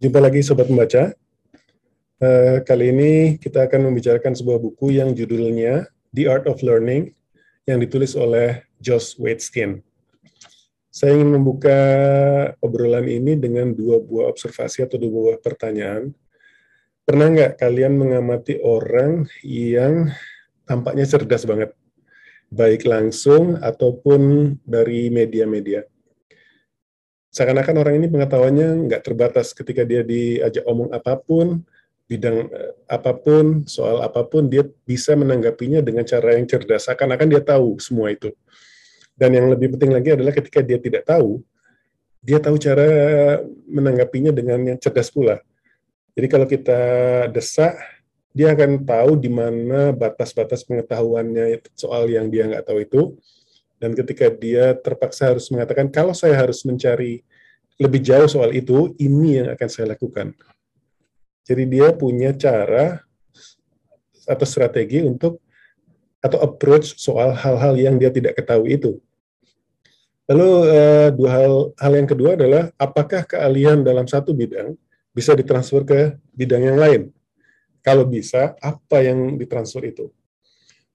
Jumpa lagi Sobat Membaca. Uh, kali ini kita akan membicarakan sebuah buku yang judulnya The Art of Learning yang ditulis oleh Josh Waitzkin. Saya ingin membuka obrolan ini dengan dua buah observasi atau dua buah pertanyaan. Pernah nggak kalian mengamati orang yang tampaknya cerdas banget? Baik langsung ataupun dari media-media seakan-akan orang ini pengetahuannya nggak terbatas ketika dia diajak omong apa pun, bidang eh, apa pun, soal apa pun, dia bisa menanggapinya dengan cara yang cerdas. Seakan-akan dia tahu semua itu. Dan yang lebih penting lagi adalah ketika dia tidak tahu, dia tahu cara menanggapinya dengan yang cerdas pula. Jadi kalau kita desak, dia akan tahu di mana batas-batas pengetahuannya soal yang dia nggak tahu itu, dan ketika dia terpaksa harus mengatakan, kalau saya harus mencari lebih jauh soal itu, ini yang akan saya lakukan. Jadi dia punya cara atau strategi untuk atau approach soal hal-hal yang dia tidak ketahui itu. Lalu uh, dua hal hal yang kedua adalah apakah keahlian dalam satu bidang bisa ditransfer ke bidang yang lain? Kalau bisa, apa yang ditransfer itu?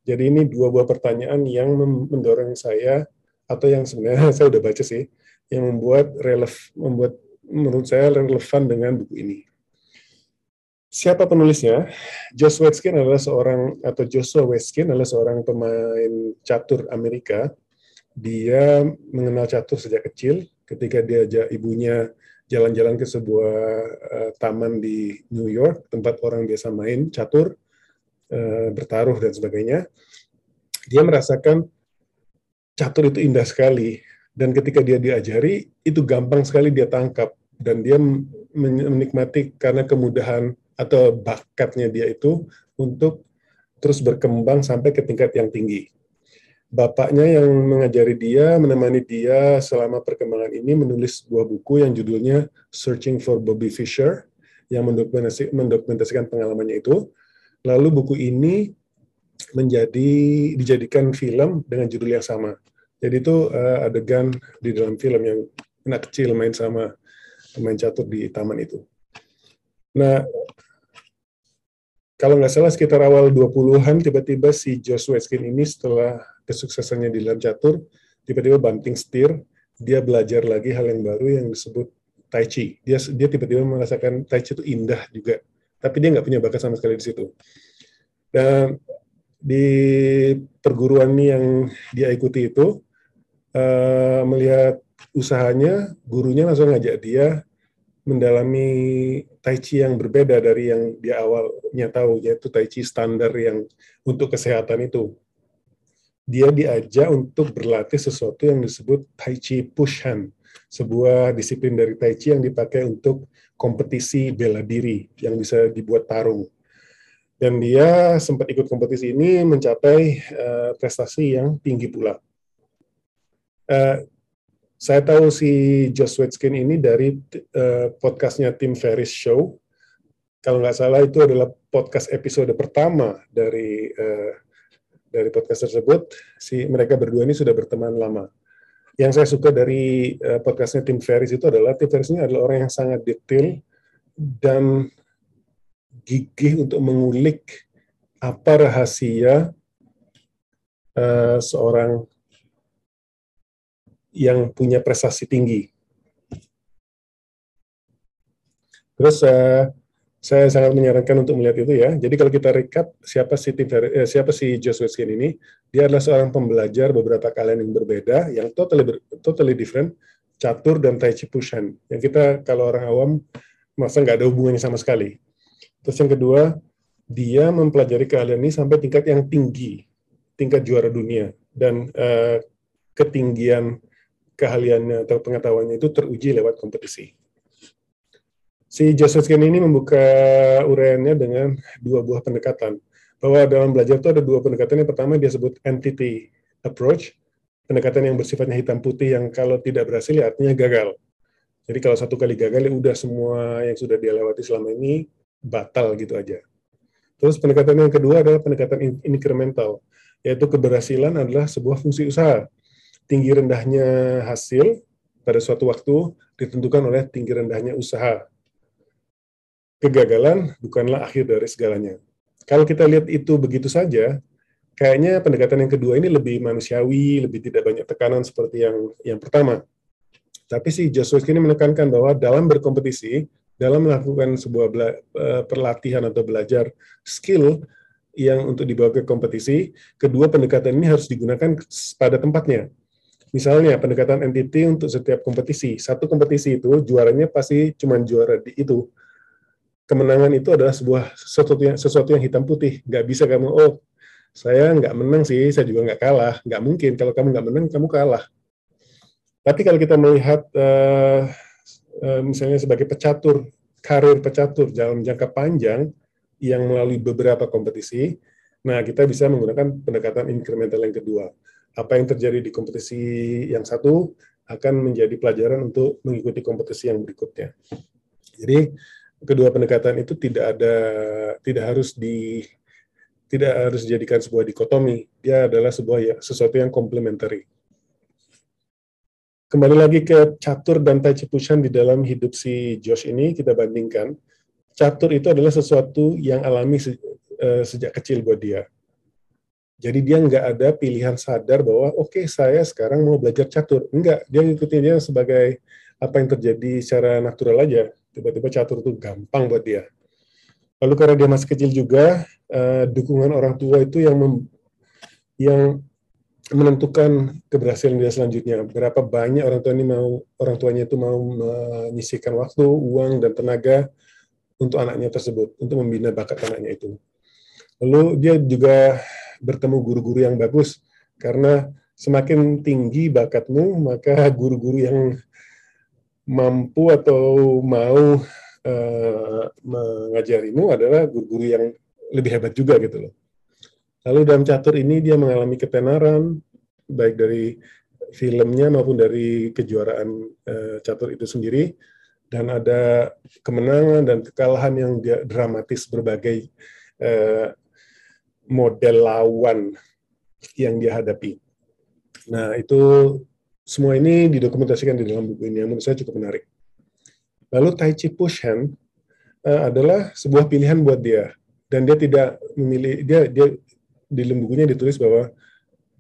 Jadi ini dua buah pertanyaan yang mendorong saya atau yang sebenarnya saya udah baca sih yang membuat relev membuat menurut saya relevan dengan buku ini. Siapa penulisnya? Josh Waitzkin adalah seorang atau Joshua Waitzkin adalah seorang pemain catur Amerika. Dia mengenal catur sejak kecil ketika dia diajak ibunya jalan-jalan ke sebuah uh, taman di New York tempat orang biasa main catur Eh, bertaruh dan sebagainya, dia merasakan catur itu indah sekali. Dan ketika dia diajari itu gampang sekali dia tangkap. Dan dia menikmati karena kemudahan atau bakatnya dia itu untuk terus berkembang sampai ke tingkat yang tinggi. Bapaknya yang mengajari dia, menemani dia selama perkembangan ini menulis sebuah buku yang judulnya Searching for Bobby Fischer yang mendokumentasikan pengalamannya itu Lalu buku ini menjadi dijadikan film dengan judul yang sama. Jadi itu uh, adegan di dalam film yang anak kecil main sama pemain catur di taman itu. Nah, kalau nggak salah sekitar awal 20-an tiba-tiba si Josh Weskin ini setelah kesuksesannya di dalam catur, tiba-tiba banting setir, dia belajar lagi hal yang baru yang disebut Tai Chi. Dia dia tiba-tiba merasakan Tai Chi itu indah juga tapi dia nggak punya bakat sama sekali di situ. Dan di perguruan yang dia ikuti itu, uh, melihat usahanya, gurunya langsung ngajak dia mendalami Tai Chi yang berbeda dari yang dia awalnya tahu, yaitu Tai Chi standar yang untuk kesehatan itu. Dia diajak untuk berlatih sesuatu yang disebut Tai Chi Push Hand, sebuah disiplin dari Tai Chi yang dipakai untuk kompetisi bela diri yang bisa dibuat tarung. Dan dia sempat ikut kompetisi ini mencapai uh, prestasi yang tinggi pula. Uh, saya tahu si Josh Waitzkin ini dari uh, podcastnya Tim Ferris Show. Kalau nggak salah itu adalah podcast episode pertama dari uh, dari podcast tersebut. Si mereka berdua ini sudah berteman lama yang saya suka dari uh, podcastnya Tim Ferris itu adalah Tim Ferris ini adalah orang yang sangat detail dan gigih untuk mengulik apa rahasia uh, seorang yang punya prestasi tinggi. Terus uh, saya sangat menyarankan untuk melihat itu ya. Jadi kalau kita recap siapa si Tim eh, siapa si Joshua Skin ini, dia adalah seorang pembelajar beberapa kalian yang berbeda, yang totally totally different, catur dan tai chi pushan. Yang kita kalau orang awam masa nggak ada hubungannya sama sekali. Terus yang kedua, dia mempelajari keahlian ini sampai tingkat yang tinggi, tingkat juara dunia dan uh, ketinggian keahliannya atau pengetahuannya itu teruji lewat kompetisi si Joseph Skin ini membuka uraiannya dengan dua buah pendekatan. Bahwa dalam belajar itu ada dua pendekatan. Yang pertama dia sebut entity approach, pendekatan yang bersifatnya hitam putih yang kalau tidak berhasil ya artinya gagal. Jadi kalau satu kali gagal ya udah semua yang sudah dia lewati selama ini batal gitu aja. Terus pendekatan yang kedua adalah pendekatan incremental, yaitu keberhasilan adalah sebuah fungsi usaha. Tinggi rendahnya hasil pada suatu waktu ditentukan oleh tinggi rendahnya usaha kegagalan bukanlah akhir dari segalanya. Kalau kita lihat itu begitu saja, kayaknya pendekatan yang kedua ini lebih manusiawi, lebih tidak banyak tekanan seperti yang yang pertama. Tapi si Joshua ini menekankan bahwa dalam berkompetisi, dalam melakukan sebuah bela, uh, perlatihan atau belajar skill yang untuk dibawa ke kompetisi, kedua pendekatan ini harus digunakan pada tempatnya. Misalnya pendekatan entity untuk setiap kompetisi. Satu kompetisi itu juaranya pasti cuma juara di itu. Kemenangan itu adalah sebuah sesuatu yang, sesuatu yang hitam putih. Nggak bisa kamu, oh saya nggak menang sih, saya juga nggak kalah. Nggak mungkin. Kalau kamu nggak menang, kamu kalah. Tapi kalau kita melihat uh, uh, misalnya sebagai pecatur, karir pecatur dalam jangka panjang yang melalui beberapa kompetisi, nah kita bisa menggunakan pendekatan incremental yang kedua apa yang terjadi di kompetisi yang satu akan menjadi pelajaran untuk mengikuti kompetisi yang berikutnya. Jadi kedua pendekatan itu tidak ada tidak harus di tidak harus dijadikan sebuah dikotomi. Dia adalah sebuah ya, sesuatu yang komplementari. Kembali lagi ke catur dan tai chi pushan di dalam hidup si Josh ini kita bandingkan. Catur itu adalah sesuatu yang alami se, uh, sejak kecil buat dia jadi dia nggak ada pilihan sadar bahwa oke okay, saya sekarang mau belajar catur. Enggak, dia ngikutin dia sebagai apa yang terjadi secara natural aja. Tiba-tiba catur itu gampang buat dia. Lalu karena dia masih kecil juga, uh, dukungan orang tua itu yang mem, yang menentukan keberhasilan dia selanjutnya. Berapa banyak orang tua ini mau orang tuanya itu mau menyisihkan waktu, uang dan tenaga untuk anaknya tersebut, untuk membina bakat anaknya itu. Lalu dia juga bertemu guru-guru yang bagus karena semakin tinggi bakatmu maka guru-guru yang mampu atau mau uh, mengajarimu adalah guru-guru yang lebih hebat juga gitu loh. Lalu dalam catur ini dia mengalami ketenaran baik dari filmnya maupun dari kejuaraan uh, catur itu sendiri dan ada kemenangan dan kekalahan yang dia dramatis berbagai uh, model lawan yang dia hadapi. Nah, itu semua ini didokumentasikan di dalam buku ini yang menurut saya cukup menarik. Lalu Tai Chi Push Hand uh, adalah sebuah pilihan buat dia dan dia tidak memilih dia dia di dalam bukunya ditulis bahwa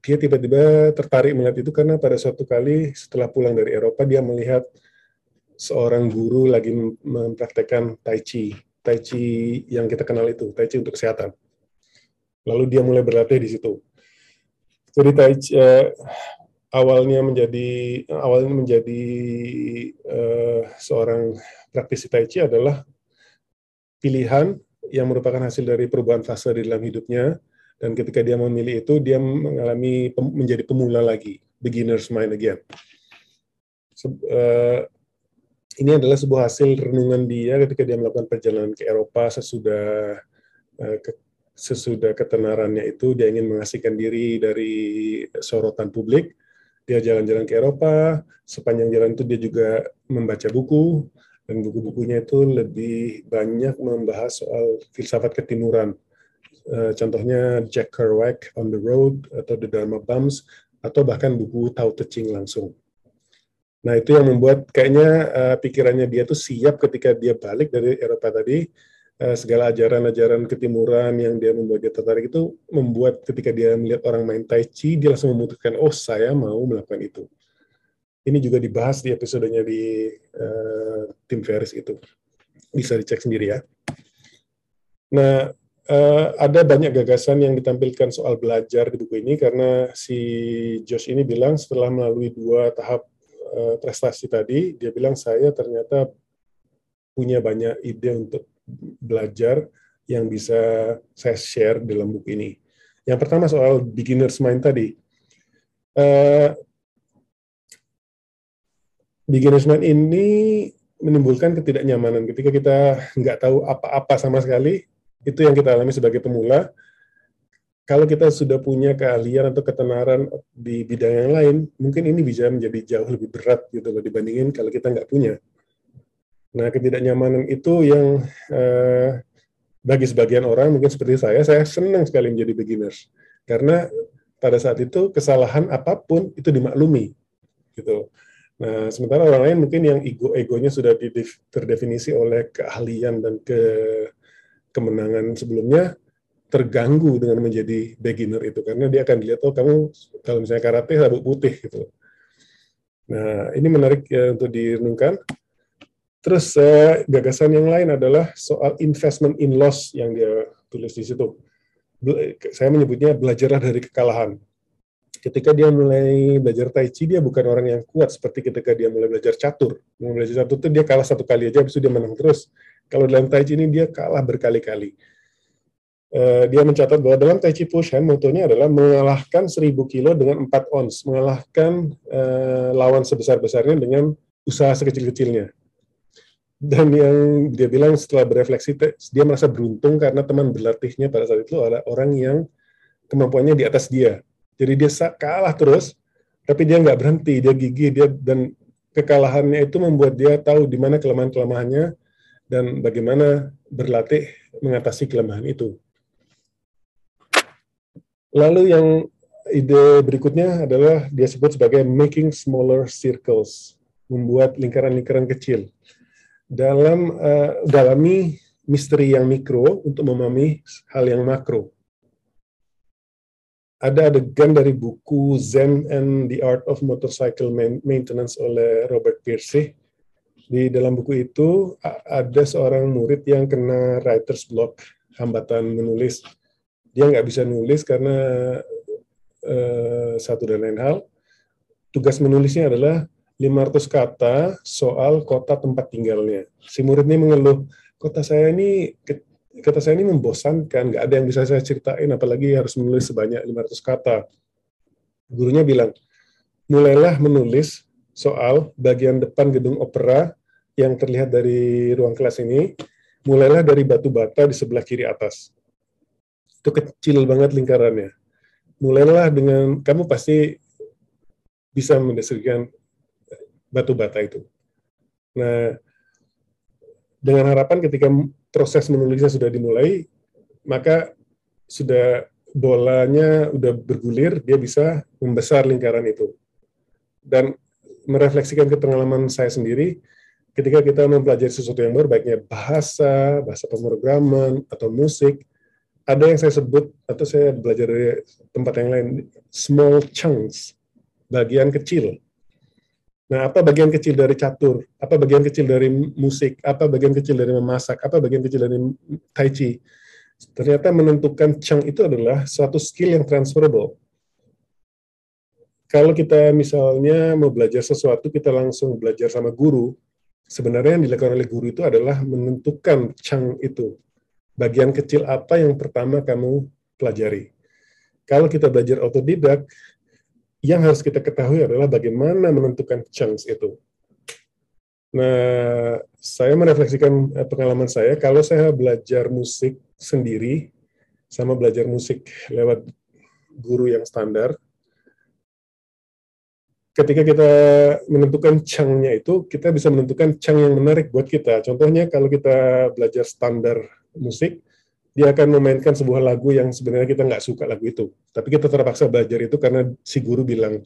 dia tiba-tiba tertarik melihat itu karena pada suatu kali setelah pulang dari Eropa dia melihat seorang guru lagi mempraktekkan Tai Chi, Tai Chi yang kita kenal itu, Tai Chi untuk kesehatan lalu dia mulai berlatih di situ. Jadi Tai Chi, eh, awalnya menjadi awalnya menjadi eh, seorang praktisi Tai Chi adalah pilihan yang merupakan hasil dari perubahan fase di dalam hidupnya dan ketika dia memilih itu dia mengalami pem, menjadi pemula lagi beginner's mind again. Se, eh, ini adalah sebuah hasil renungan dia ketika dia melakukan perjalanan ke Eropa sesudah eh, sesudah ketenarannya itu dia ingin mengasihkan diri dari sorotan publik. Dia jalan-jalan ke Eropa, sepanjang jalan itu dia juga membaca buku, dan buku-bukunya itu lebih banyak membahas soal filsafat ketimuran. Uh, contohnya Jack Kerouac on the Road atau The Dharma Bums atau bahkan buku Tao Te Ching langsung. Nah itu yang membuat kayaknya uh, pikirannya dia tuh siap ketika dia balik dari Eropa tadi Eh, segala ajaran-ajaran ketimuran yang dia membuat dia tertarik itu membuat ketika dia melihat orang main tai chi dia langsung memutuskan oh saya mau melakukan itu. Ini juga dibahas di episodenya di uh, tim Ferris itu. Bisa dicek sendiri ya. Nah uh, ada banyak gagasan yang ditampilkan soal belajar di buku ini karena si Josh ini bilang setelah melalui dua tahap uh, prestasi tadi dia bilang saya ternyata punya banyak ide untuk belajar yang bisa saya share dalam buku ini. Yang pertama soal beginner's mind tadi. Uh, beginner's mind ini menimbulkan ketidaknyamanan ketika kita nggak tahu apa-apa sama sekali. Itu yang kita alami sebagai pemula. Kalau kita sudah punya keahlian atau ketenaran di bidang yang lain, mungkin ini bisa menjadi jauh lebih berat gitu loh dibandingin kalau kita nggak punya. Nah, ketidaknyamanan itu yang eh, bagi sebagian orang mungkin seperti saya, saya senang sekali menjadi beginners karena pada saat itu kesalahan apa pun itu dimaklumi, gitu. Nah, sementara orang lain mungkin yang ego-egonya sudah terdefinisi oleh keahlian dan ke kemenangan sebelumnya terganggu dengan menjadi beginner itu karena dia akan dilihat oh kamu kalau misalnya karate sabuk putih gitu. Nah, ini menarik ya untuk direnungkan. Terus uh, gagasan yang lain adalah soal investment in loss yang dia tulis di situ. Saya menyebutnya belajarlah dari kekalahan ketika dia mulai belajar tai chi dia bukan orang yang kuat seperti ketika dia mulai belajar catur. Mulai belajar catur itu dia kalah satu kali aja habis itu dia menang terus. Kalau dalam tai chi ini dia kalah berkali-kali. Uh, dia mencatat bahwa dalam tai chi push hand motonya adalah mengalahkan 1000 kilo dengan 4 ons, mengalahkan uh, lawan sebesar-besarnya dengan usaha sekecil-kecilnya. Dan yang dia bilang setelah berefleksi, dia merasa beruntung karena teman berlatihnya pada saat itu ada orang yang kemampuannya di atas dia jadi dia kalah terus, tapi dia nggak berhenti, dia gigih, dia dan kekalahannya itu membuat dia tahu di mana kelemahan-kelemahannya dan bagaimana berlatih mengatasi kelemahan itu. Lalu yang ide berikutnya adalah dia sebut sebagai making smaller circles, membuat lingkaran-lingkaran kecil. Dalam uh, dalami misteri yang mikro untuk memahami hal yang makro ada adegan dari buku Zen and the Art of Motorcycle Maintenance oleh Robert Pierce. Di dalam buku itu ada seorang murid yang kena writer's block, hambatan menulis. Dia nggak bisa nulis karena uh, satu dan lain hal. Tugas menulisnya adalah 500 kata soal kota tempat tinggalnya. Si murid ini mengeluh, kota saya ini kata saya ini membosankan, nggak ada yang bisa saya ceritain, apalagi harus menulis sebanyak 500 kata. Gurunya bilang, mulailah menulis soal bagian depan gedung opera yang terlihat dari ruang kelas ini, mulailah dari batu bata di sebelah kiri atas. Itu kecil banget lingkarannya. Mulailah dengan, kamu pasti bisa mendeskripsikan batu bata itu. Nah, dengan harapan ketika proses menulisnya sudah dimulai, maka sudah bolanya udah bergulir, dia bisa membesar lingkaran itu. Dan merefleksikan ke pengalaman saya sendiri, ketika kita mempelajari sesuatu yang baru, baiknya bahasa, bahasa pemrograman, atau musik, ada yang saya sebut, atau saya belajar dari tempat yang lain, small chunks, bagian kecil. Nah, apa bagian kecil dari catur? Apa bagian kecil dari musik? Apa bagian kecil dari memasak? Apa bagian kecil dari tai chi? Ternyata menentukan chang itu adalah suatu skill yang transferable. Kalau kita misalnya mau belajar sesuatu, kita langsung belajar sama guru, sebenarnya yang dilakukan oleh guru itu adalah menentukan chang itu. Bagian kecil apa yang pertama kamu pelajari. Kalau kita belajar otodidak, yang harus kita ketahui adalah bagaimana menentukan chunks itu. Nah, saya merefleksikan eh, pengalaman saya, kalau saya belajar musik sendiri, sama belajar musik lewat guru yang standar, ketika kita menentukan chungnya itu, kita bisa menentukan chunk yang menarik buat kita. Contohnya kalau kita belajar standar musik, dia akan memainkan sebuah lagu yang sebenarnya kita nggak suka lagu itu. Tapi kita terpaksa belajar itu karena si guru bilang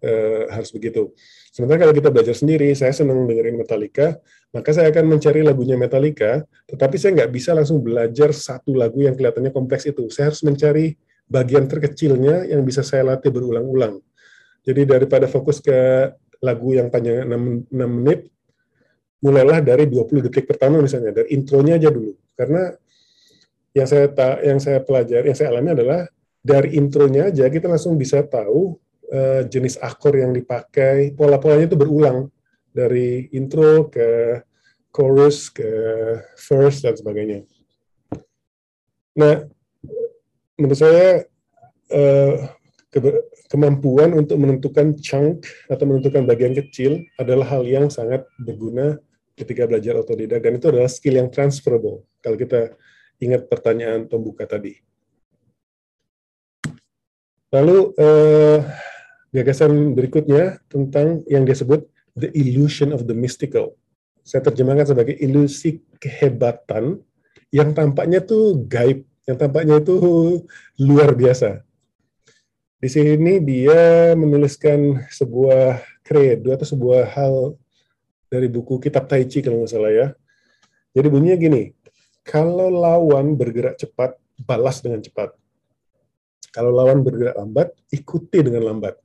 e, harus begitu. Sementara kalau kita belajar sendiri, saya senang dengerin Metallica, maka saya akan mencari lagunya Metallica, tetapi saya nggak bisa langsung belajar satu lagu yang kelihatannya kompleks itu. Saya harus mencari bagian terkecilnya yang bisa saya latih berulang-ulang. Jadi daripada fokus ke lagu yang panjang 6, 6 menit, mulailah dari 20 detik pertama misalnya, dari intronya aja dulu. Karena yang saya ta yang saya pelajari, yang saya alami adalah dari intronya aja kita langsung bisa tahu uh, jenis akor yang dipakai, pola-polanya itu berulang dari intro ke chorus ke verse dan sebagainya. Nah, menurut saya uh, ke kemampuan untuk menentukan chunk atau menentukan bagian kecil adalah hal yang sangat berguna ketika belajar otodidak dan itu adalah skill yang transferable. Kalau kita ingat pertanyaan pembuka tadi. Lalu eh, gagasan berikutnya tentang yang disebut the illusion of the mystical. Saya terjemahkan sebagai ilusi kehebatan yang tampaknya tuh gaib, yang tampaknya itu luar biasa. Di sini dia menuliskan sebuah credo atau sebuah hal dari buku kitab Tai Chi kalau nggak salah ya. Jadi bunyinya gini, kalau lawan bergerak cepat, balas dengan cepat. Kalau lawan bergerak lambat, ikuti dengan lambat.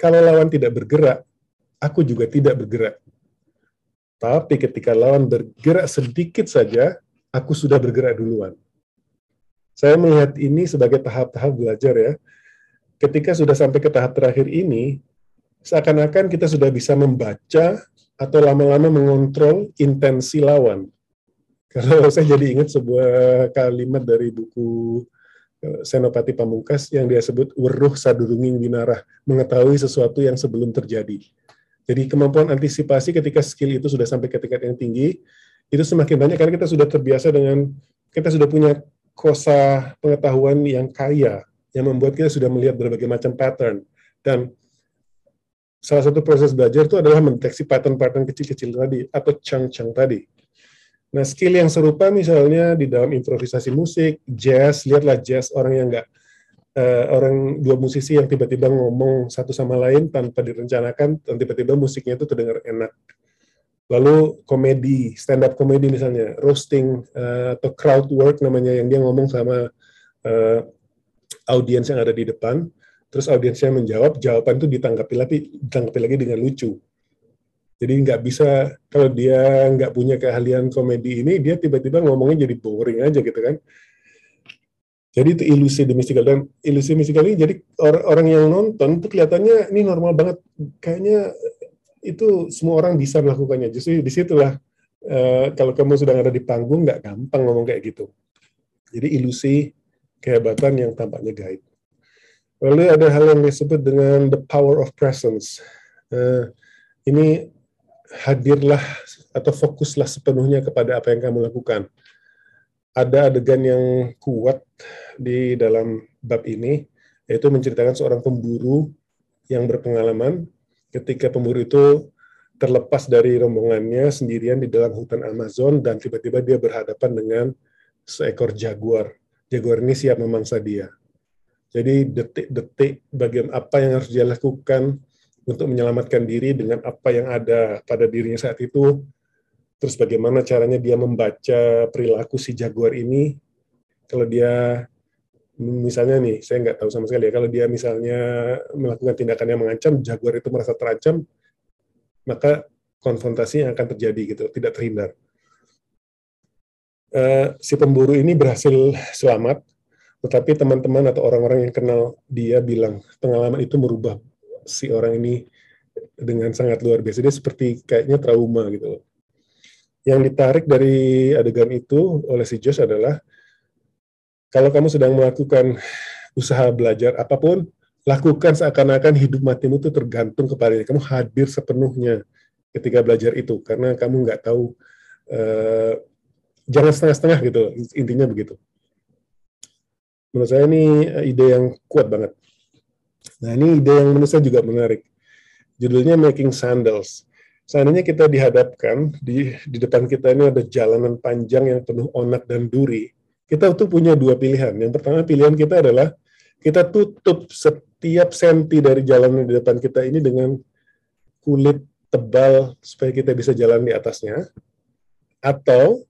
Kalau lawan tidak bergerak, aku juga tidak bergerak. Tapi ketika lawan bergerak sedikit saja, aku sudah bergerak duluan. Saya melihat ini sebagai tahap-tahap belajar ya. Ketika sudah sampai ke tahap terakhir ini, seakan-akan kita sudah bisa membaca atau lama-lama mengontrol intensi lawan. Kalau saya jadi ingat sebuah kalimat dari buku eh, Senopati Pamungkas yang dia sebut weruh sadurunging winarah, mengetahui sesuatu yang sebelum terjadi. Jadi kemampuan antisipasi ketika skill itu sudah sampai ke tingkat yang tinggi, itu semakin banyak karena kita sudah terbiasa dengan, kita sudah punya kosa pengetahuan yang kaya, yang membuat kita sudah melihat berbagai macam pattern. Dan salah satu proses belajar itu adalah mendeteksi pattern-pattern kecil-kecil tadi atau chunk-chunk tadi. Nah, skill yang serupa misalnya di dalam improvisasi musik, jazz, lihatlah jazz orang yang enggak uh, orang dua musisi yang tiba-tiba ngomong satu sama lain tanpa direncanakan dan tiba-tiba musiknya itu terdengar enak. Lalu komedi, stand up komedi misalnya, roasting uh, atau crowd work namanya yang dia ngomong sama uh, audiens yang ada di depan terus audiensnya menjawab, jawaban itu ditanggapi lagi, ditanggapi lagi dengan lucu. Jadi nggak bisa kalau dia nggak punya keahlian komedi ini, dia tiba-tiba ngomongnya jadi boring aja gitu kan. Jadi itu ilusi di mystical dan ilusi mystical ini jadi orang, orang yang nonton itu kelihatannya ini normal banget, kayaknya itu semua orang bisa melakukannya. Justru di situlah uh, kalau kamu sudah ada di panggung nggak gampang ngomong kayak gitu. Jadi ilusi kehebatan yang tampaknya gaib. Lalu ada hal yang disebut dengan the power of presence. Uh, ini hadirlah atau fokuslah sepenuhnya kepada apa yang kamu lakukan. Ada adegan yang kuat di dalam bab ini, yaitu menceritakan seorang pemburu yang berpengalaman ketika pemburu itu terlepas dari rombongannya sendirian di dalam hutan Amazon dan tiba-tiba dia berhadapan dengan seekor jaguar. Jaguar ini siap memangsa dia. Jadi detik-detik bagian apa yang harus dia lakukan untuk menyelamatkan diri dengan apa yang ada pada dirinya saat itu. Terus bagaimana caranya dia membaca perilaku si jaguar ini. Kalau dia misalnya nih, saya nggak tahu sama sekali ya, kalau dia misalnya melakukan tindakan yang mengancam, jaguar itu merasa terancam, maka konfrontasi yang akan terjadi gitu, tidak terhindar. Uh, si pemburu ini berhasil selamat, tetapi teman-teman atau orang-orang yang kenal dia bilang pengalaman itu merubah si orang ini dengan sangat luar biasa. Dia seperti kayaknya trauma gitu Yang ditarik dari adegan itu oleh si Josh adalah kalau kamu sedang melakukan usaha belajar apa pun, lakukan seakan-akan hidup matimu itu tergantung kepada kamu hadir sepenuhnya ketika belajar itu karena kamu nggak tahu uh, jangan setengah-setengah gitu intinya begitu menurut saya ini eh, ide yang kuat banget. Nah ini ide yang menurut saya juga menarik. Judulnya Making Sandals. Seandainya kita dihadapkan di di depan kita ini ada jalanan panjang yang penuh onak dan duri, kita tuh punya dua pilihan. Yang pertama pilihan kita adalah kita tutup setiap senti dari jalanan di depan kita ini dengan kulit tebal supaya kita bisa jalan di atasnya. Atau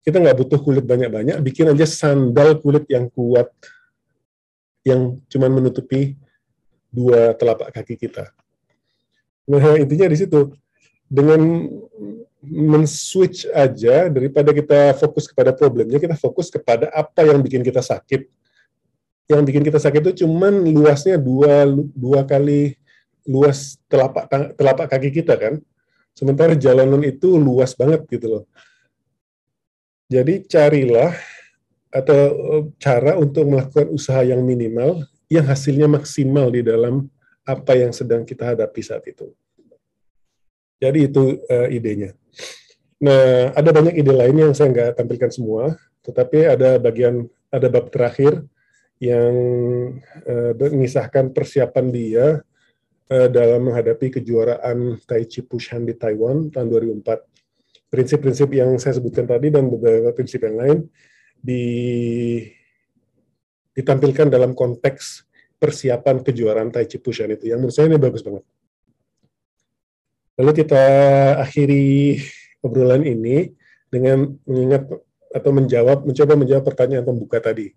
kita nggak butuh kulit banyak-banyak, bikin aja sandal kulit yang kuat, yang cuma menutupi dua telapak kaki kita. Nah, intinya di situ. Dengan men-switch aja, daripada kita fokus kepada problemnya, kita fokus kepada apa yang bikin kita sakit. Yang bikin kita sakit itu cuma luasnya dua, dua kali luas telapak, telapak kaki kita kan. Sementara jalanan itu luas banget gitu loh jadi carilah atau eh, cara untuk melakukan usaha yang minimal yang hasilnya maksimal di dalam apa yang sedang kita hadapi saat itu. Jadi itu uh, idenya. Nah, ada banyak ide lainnya yang saya nggak tampilkan semua, tetapi ada bagian, ada bab terakhir yang uh, mengisahkan persiapan dia uh, dalam menghadapi kejuaraan Tai Chi Pushan di Taiwan tahun 2004 prinsip-prinsip yang saya sebutkan tadi dan beberapa prinsip yang lain di, ditampilkan dalam konteks persiapan kejuaraan Tai Chi Pushan itu. Yang menurut saya ini bagus banget. Lalu kita akhiri obrolan ini dengan mengingat atau menjawab, mencoba menjawab pertanyaan pembuka tadi.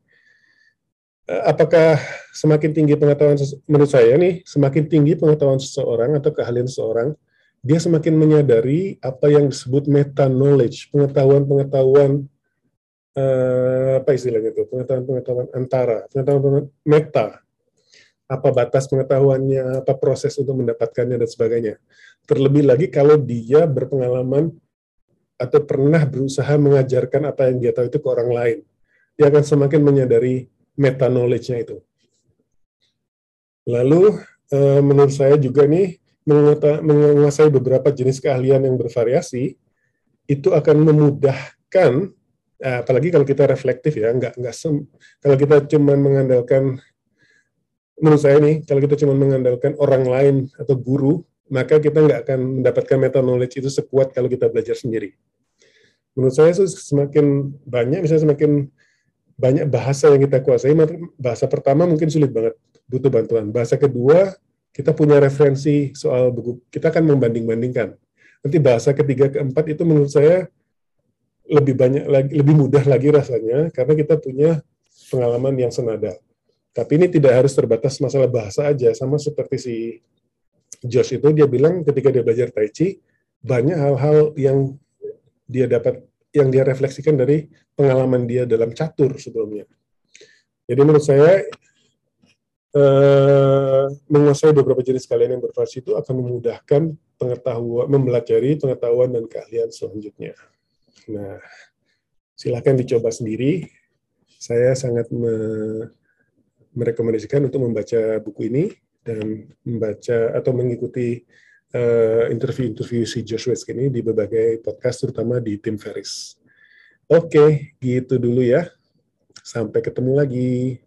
Eh, apakah semakin tinggi pengetahuan, menurut saya nih, semakin tinggi pengetahuan seseorang atau keahlian seseorang, dia semakin menyadari apa yang disebut meta knowledge, pengetahuan-pengetahuan uh, apa istilahnya itu, pengetahuan-pengetahuan antara, pengetahuan meta, apa batas pengetahuannya, apa proses untuk mendapatkannya dan sebagainya. Terlebih lagi kalau dia berpengalaman atau pernah berusaha mengajarkan apa yang dia tahu itu ke orang lain, dia akan semakin menyadari meta knowledge-nya itu. Lalu uh, menurut saya juga nih menguasai beberapa jenis keahlian yang bervariasi, itu akan memudahkan, eh, apalagi kalau kita reflektif ya, nggak nggak sem, kalau kita cuma mengandalkan, menurut saya nih, kalau kita cuma mengandalkan orang lain atau guru, maka kita nggak akan mendapatkan meta knowledge itu sekuat kalau kita belajar sendiri. Menurut saya semakin banyak, misalnya semakin banyak bahasa yang kita kuasai, bahasa pertama mungkin sulit banget, butuh bantuan. Bahasa kedua kita punya referensi soal buku, kita akan membanding-bandingkan. Nanti bahasa ketiga, keempat itu menurut saya lebih banyak lagi, lebih mudah lagi rasanya karena kita punya pengalaman yang senada. Tapi ini tidak harus terbatas masalah bahasa aja, sama seperti si Josh itu dia bilang ketika dia belajar Tai Chi banyak hal-hal yang dia dapat yang dia refleksikan dari pengalaman dia dalam catur sebelumnya. Jadi menurut saya uh, menguasai beberapa jenis kalian yang bervariasi itu akan memudahkan pengetahuan, mempelajari pengetahuan dan keahlian selanjutnya. Nah, silakan dicoba sendiri. Saya sangat me merekomendasikan untuk membaca buku ini dan membaca atau mengikuti eh, interview-interview uh, si Joshua ini di berbagai podcast, terutama di Tim Ferris. Oke, gitu dulu ya. Sampai ketemu lagi.